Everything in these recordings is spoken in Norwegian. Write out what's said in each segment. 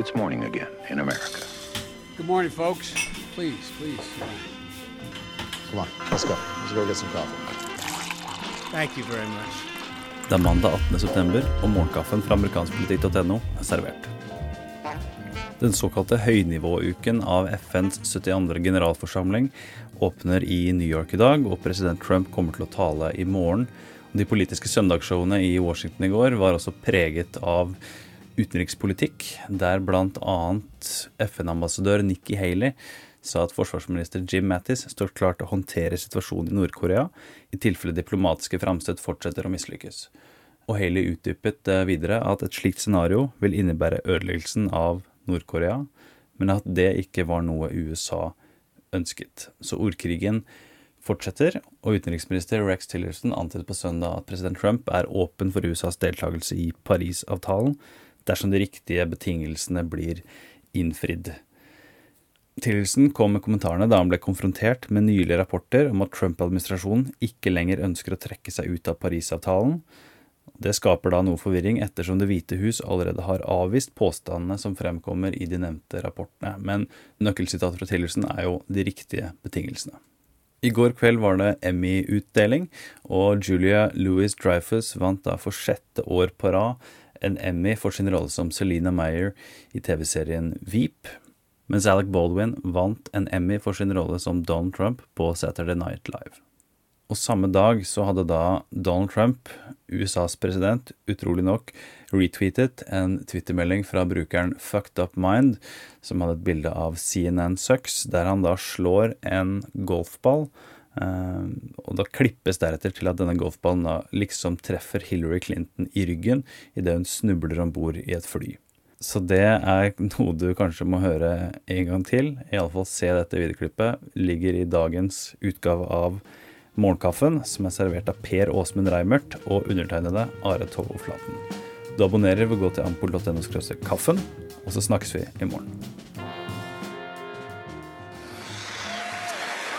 it's morning again in America. Good morning, folks. Please, please. Come on, let's go. Let's go get some coffee. Thank you very much. Det er mandag 18.9, og morgenkaffen fra amerikanskpolitikk.no er servert. Den såkalte høynivåuken av FNs 72. generalforsamling åpner i New York i dag, og president Trump kommer til å tale i morgen. De politiske søndagsshowene i Washington i går var også preget av utenrikspolitikk, der bl.a. FN-ambassadør Nikki Haley sa at forsvarsminister Jim Mattis står klar til å håndtere situasjonen i Nord-Korea i tilfelle diplomatiske framstøt fortsetter å mislykkes. Og Haley utdypet eh, videre at et slikt scenario vil innebære ødeleggelsen av Nord-Korea, men at det ikke var noe USA ønsket. Så ordkrigen fortsetter, og utenriksminister Rex Tillerson antydet på søndag at president Trump er åpen for USAs deltakelse i Parisavtalen dersom de riktige betingelsene blir innfridd. Tillerson kom med kommentarene da han ble konfrontert med nylige rapporter om at Trump-administrasjonen ikke lenger ønsker å trekke seg ut av Parisavtalen. Det skaper da noe forvirring, ettersom Det hvite hus allerede har avvist påstandene som fremkommer i de nevnte rapportene. Men nøkkelsitatet fra Tillerson er jo de riktige betingelsene. I går kveld var det Emmy-utdeling, og Julia Louis Dreyfus vant da for sjette år på rad en Emmy for sin rolle som Selena Meyer i TV-serien Veep mens Alec Baldwin vant en Emmy for sin rolle som Donald Trump på Saturday Night Live. Og samme dag så hadde da Donald Trump, USAs president, utrolig nok retweetet en twittermelding fra brukeren Fucked Up Mind, som hadde et bilde av CNN Sucks, der han da slår en golfball. Eh, og da klippes deretter til at denne golfballen da liksom treffer Hillary Clinton i ryggen idet hun snubler om bord i et fly. Så det er noe du kanskje må høre en gang til. Iallfall se dette videoklippet. Ligger i dagens utgave av Morgenkaffen, som er servert av Per Åsmund Reimert og undertegnede Are Tovo Flaten. Du abonnerer ved å gå til ampol.no kaffen, og så snakkes vi i morgen.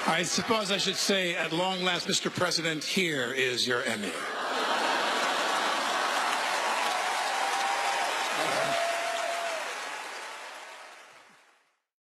I suppose I should say, at long last, Mr. President, here is your Emmy.